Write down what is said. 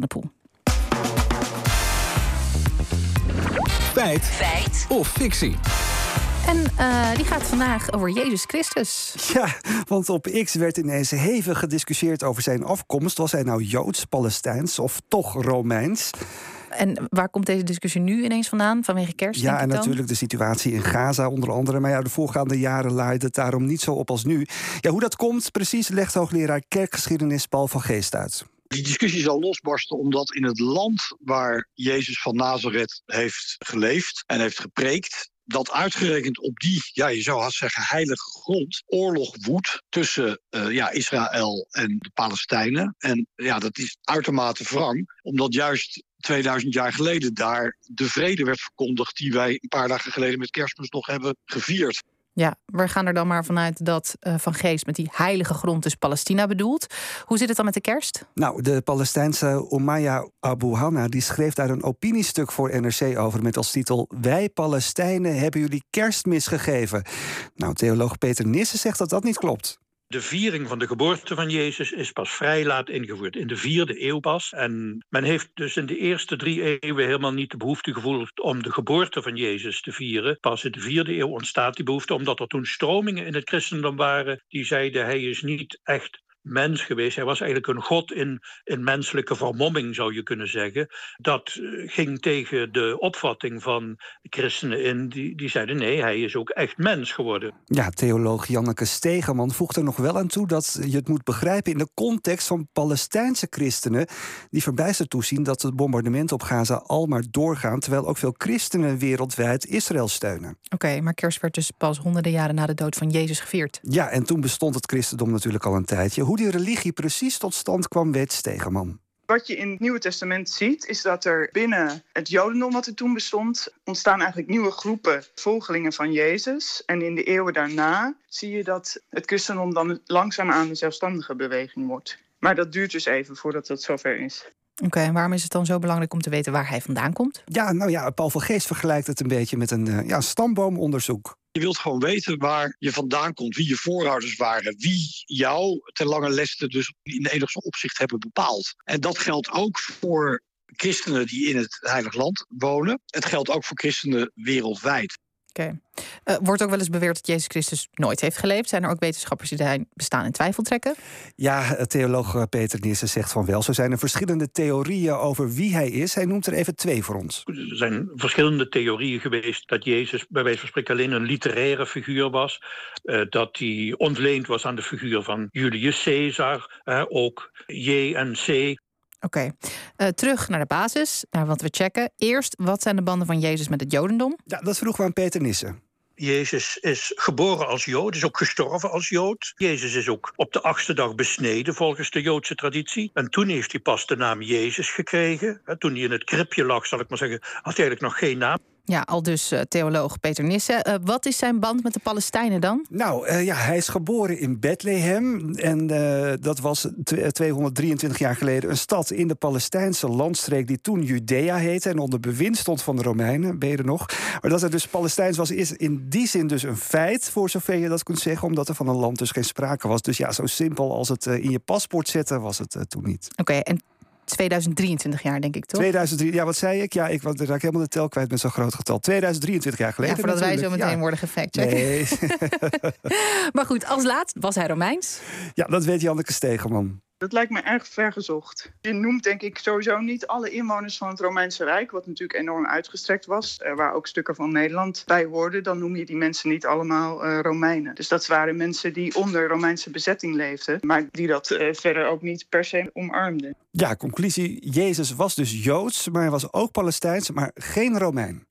de Poel. Feit. Feit. Of fictie. En uh, die gaat vandaag over Jezus Christus. Ja, want op X werd ineens hevig gediscussieerd over zijn afkomst. Was hij nou Joods, Palestijns of toch Romeins? En waar komt deze discussie nu ineens vandaan? Vanwege kerst? Ja, en natuurlijk de situatie in Gaza onder andere. Maar ja, de voorgaande jaren laaide het daarom niet zo op als nu. Ja, hoe dat komt precies legt hoogleraar kerkgeschiedenis Paul van Geest uit. Die discussie zal losbarsten omdat in het land waar Jezus van Nazareth heeft geleefd en heeft gepreekt, dat uitgerekend op die, ja, je zou haast zeggen, heilige grond, oorlog woedt tussen uh, ja, Israël en de Palestijnen. En ja, dat is uitermate wrang, omdat juist 2000 jaar geleden daar de vrede werd verkondigd die wij een paar dagen geleden met kerstmis nog hebben gevierd. Ja, we gaan er dan maar vanuit dat uh, Van Geest met die heilige grond dus Palestina bedoelt. Hoe zit het dan met de kerst? Nou, de Palestijnse Omaya Abu Hanna die schreef daar een opiniestuk voor NRC over met als titel Wij Palestijnen hebben jullie kerstmis gegeven. Nou, theoloog Peter Nissen zegt dat dat niet klopt. De viering van de geboorte van Jezus is pas vrij laat ingevoerd, in de vierde eeuw pas. En men heeft dus in de eerste drie eeuwen helemaal niet de behoefte gevoeld om de geboorte van Jezus te vieren. Pas in de vierde eeuw ontstaat die behoefte, omdat er toen stromingen in het christendom waren die zeiden hij is niet echt mens geweest. Hij was eigenlijk een god in, in menselijke vermomming, zou je kunnen zeggen. Dat eh, ging tegen de opvatting van christenen in. Die, die zeiden nee, hij is ook echt mens geworden. Ja, theoloog Janneke Stegeman voegt er nog wel aan toe... dat je het moet begrijpen in de context van Palestijnse christenen... die verbijsterd toezien dat het bombardement op Gaza al maar doorgaan... terwijl ook veel christenen wereldwijd Israël steunen. Oké, maar kerst werd dus pas honderden jaren na de dood van Jezus gevierd. Ja, en toen bestond het christendom natuurlijk al een tijdje hoe die religie precies tot stand kwam, weet Stegeman. Wat je in het Nieuwe Testament ziet, is dat er binnen het Jodendom, wat er toen bestond, ontstaan eigenlijk nieuwe groepen volgelingen van Jezus. En in de eeuwen daarna zie je dat het christendom dan langzaamaan een zelfstandige beweging wordt. Maar dat duurt dus even voordat dat zover is. Oké, en waarom is het dan zo belangrijk om te weten waar hij vandaan komt? Ja, nou ja, Paul van Geest vergelijkt het een beetje met een uh, ja, stamboomonderzoek. Je wilt gewoon weten waar je vandaan komt, wie je voorouders waren, wie jou ten lange leste dus in enigste opzicht hebben bepaald. En dat geldt ook voor christenen die in het Heilig Land wonen. Het geldt ook voor christenen wereldwijd. Oké. Uh, wordt ook wel eens beweerd dat Jezus Christus nooit heeft geleefd. Zijn er ook wetenschappers die daar bestaan in twijfel trekken? Ja, theoloog eh, Peter Nissen zegt van wel. Zo zijn er verschillende theorieën over wie hij is. Hij noemt er even twee voor ons. Er zijn verschillende theorieën geweest dat Jezus bij wijze van spreken alleen een literaire figuur was. Uh, dat hij ontleend was aan de figuur van Julius Caesar. ook J en C Oké, uh, terug naar de basis, naar wat we checken. Eerst, wat zijn de banden van Jezus met het Jodendom? Ja, dat vroeg we aan Peter Nissen. Jezus is geboren als Jood, is ook gestorven als Jood. Jezus is ook op de achtste dag besneden volgens de Joodse traditie. En toen heeft hij pas de naam Jezus gekregen. Toen hij in het kribje lag, zal ik maar zeggen, had hij eigenlijk nog geen naam. Ja, al dus uh, theoloog Peter Nissen. Uh, wat is zijn band met de Palestijnen dan? Nou, uh, ja, hij is geboren in Bethlehem. En dat was 223 jaar geleden een stad in de Palestijnse landstreek... die toen Judea heette en onder bewind stond van de Romeinen. Er nog? Maar dat het dus Palestijns was, is in die zin dus een feit... voor zover je dat kunt zeggen, omdat er van een land dus geen sprake was. Dus ja, zo simpel als het in je paspoort zetten was het toen niet. Oké, en 2023 jaar, denk ik, toch? 2003, ja, wat zei ik? Ja, ik raak helemaal de tel kwijt met zo'n groot getal. 2023 jaar geleden. Ja, voordat wij zo meteen worden gefactcheckt. Nee. maar goed, als laat was hij Romeins. Ja, dat weet Janneke Stegeman. Dat lijkt me erg vergezocht. Je noemt denk ik sowieso niet alle inwoners van het Romeinse Rijk, wat natuurlijk enorm uitgestrekt was, eh, waar ook stukken van Nederland bij hoorden. Dan noem je die mensen niet allemaal uh, Romeinen. Dus dat waren mensen die onder Romeinse bezetting leefden, maar die dat uh, verder ook niet per se omarmden. Ja, conclusie: Jezus was dus Joods, maar hij was ook Palestijns, maar geen Romein.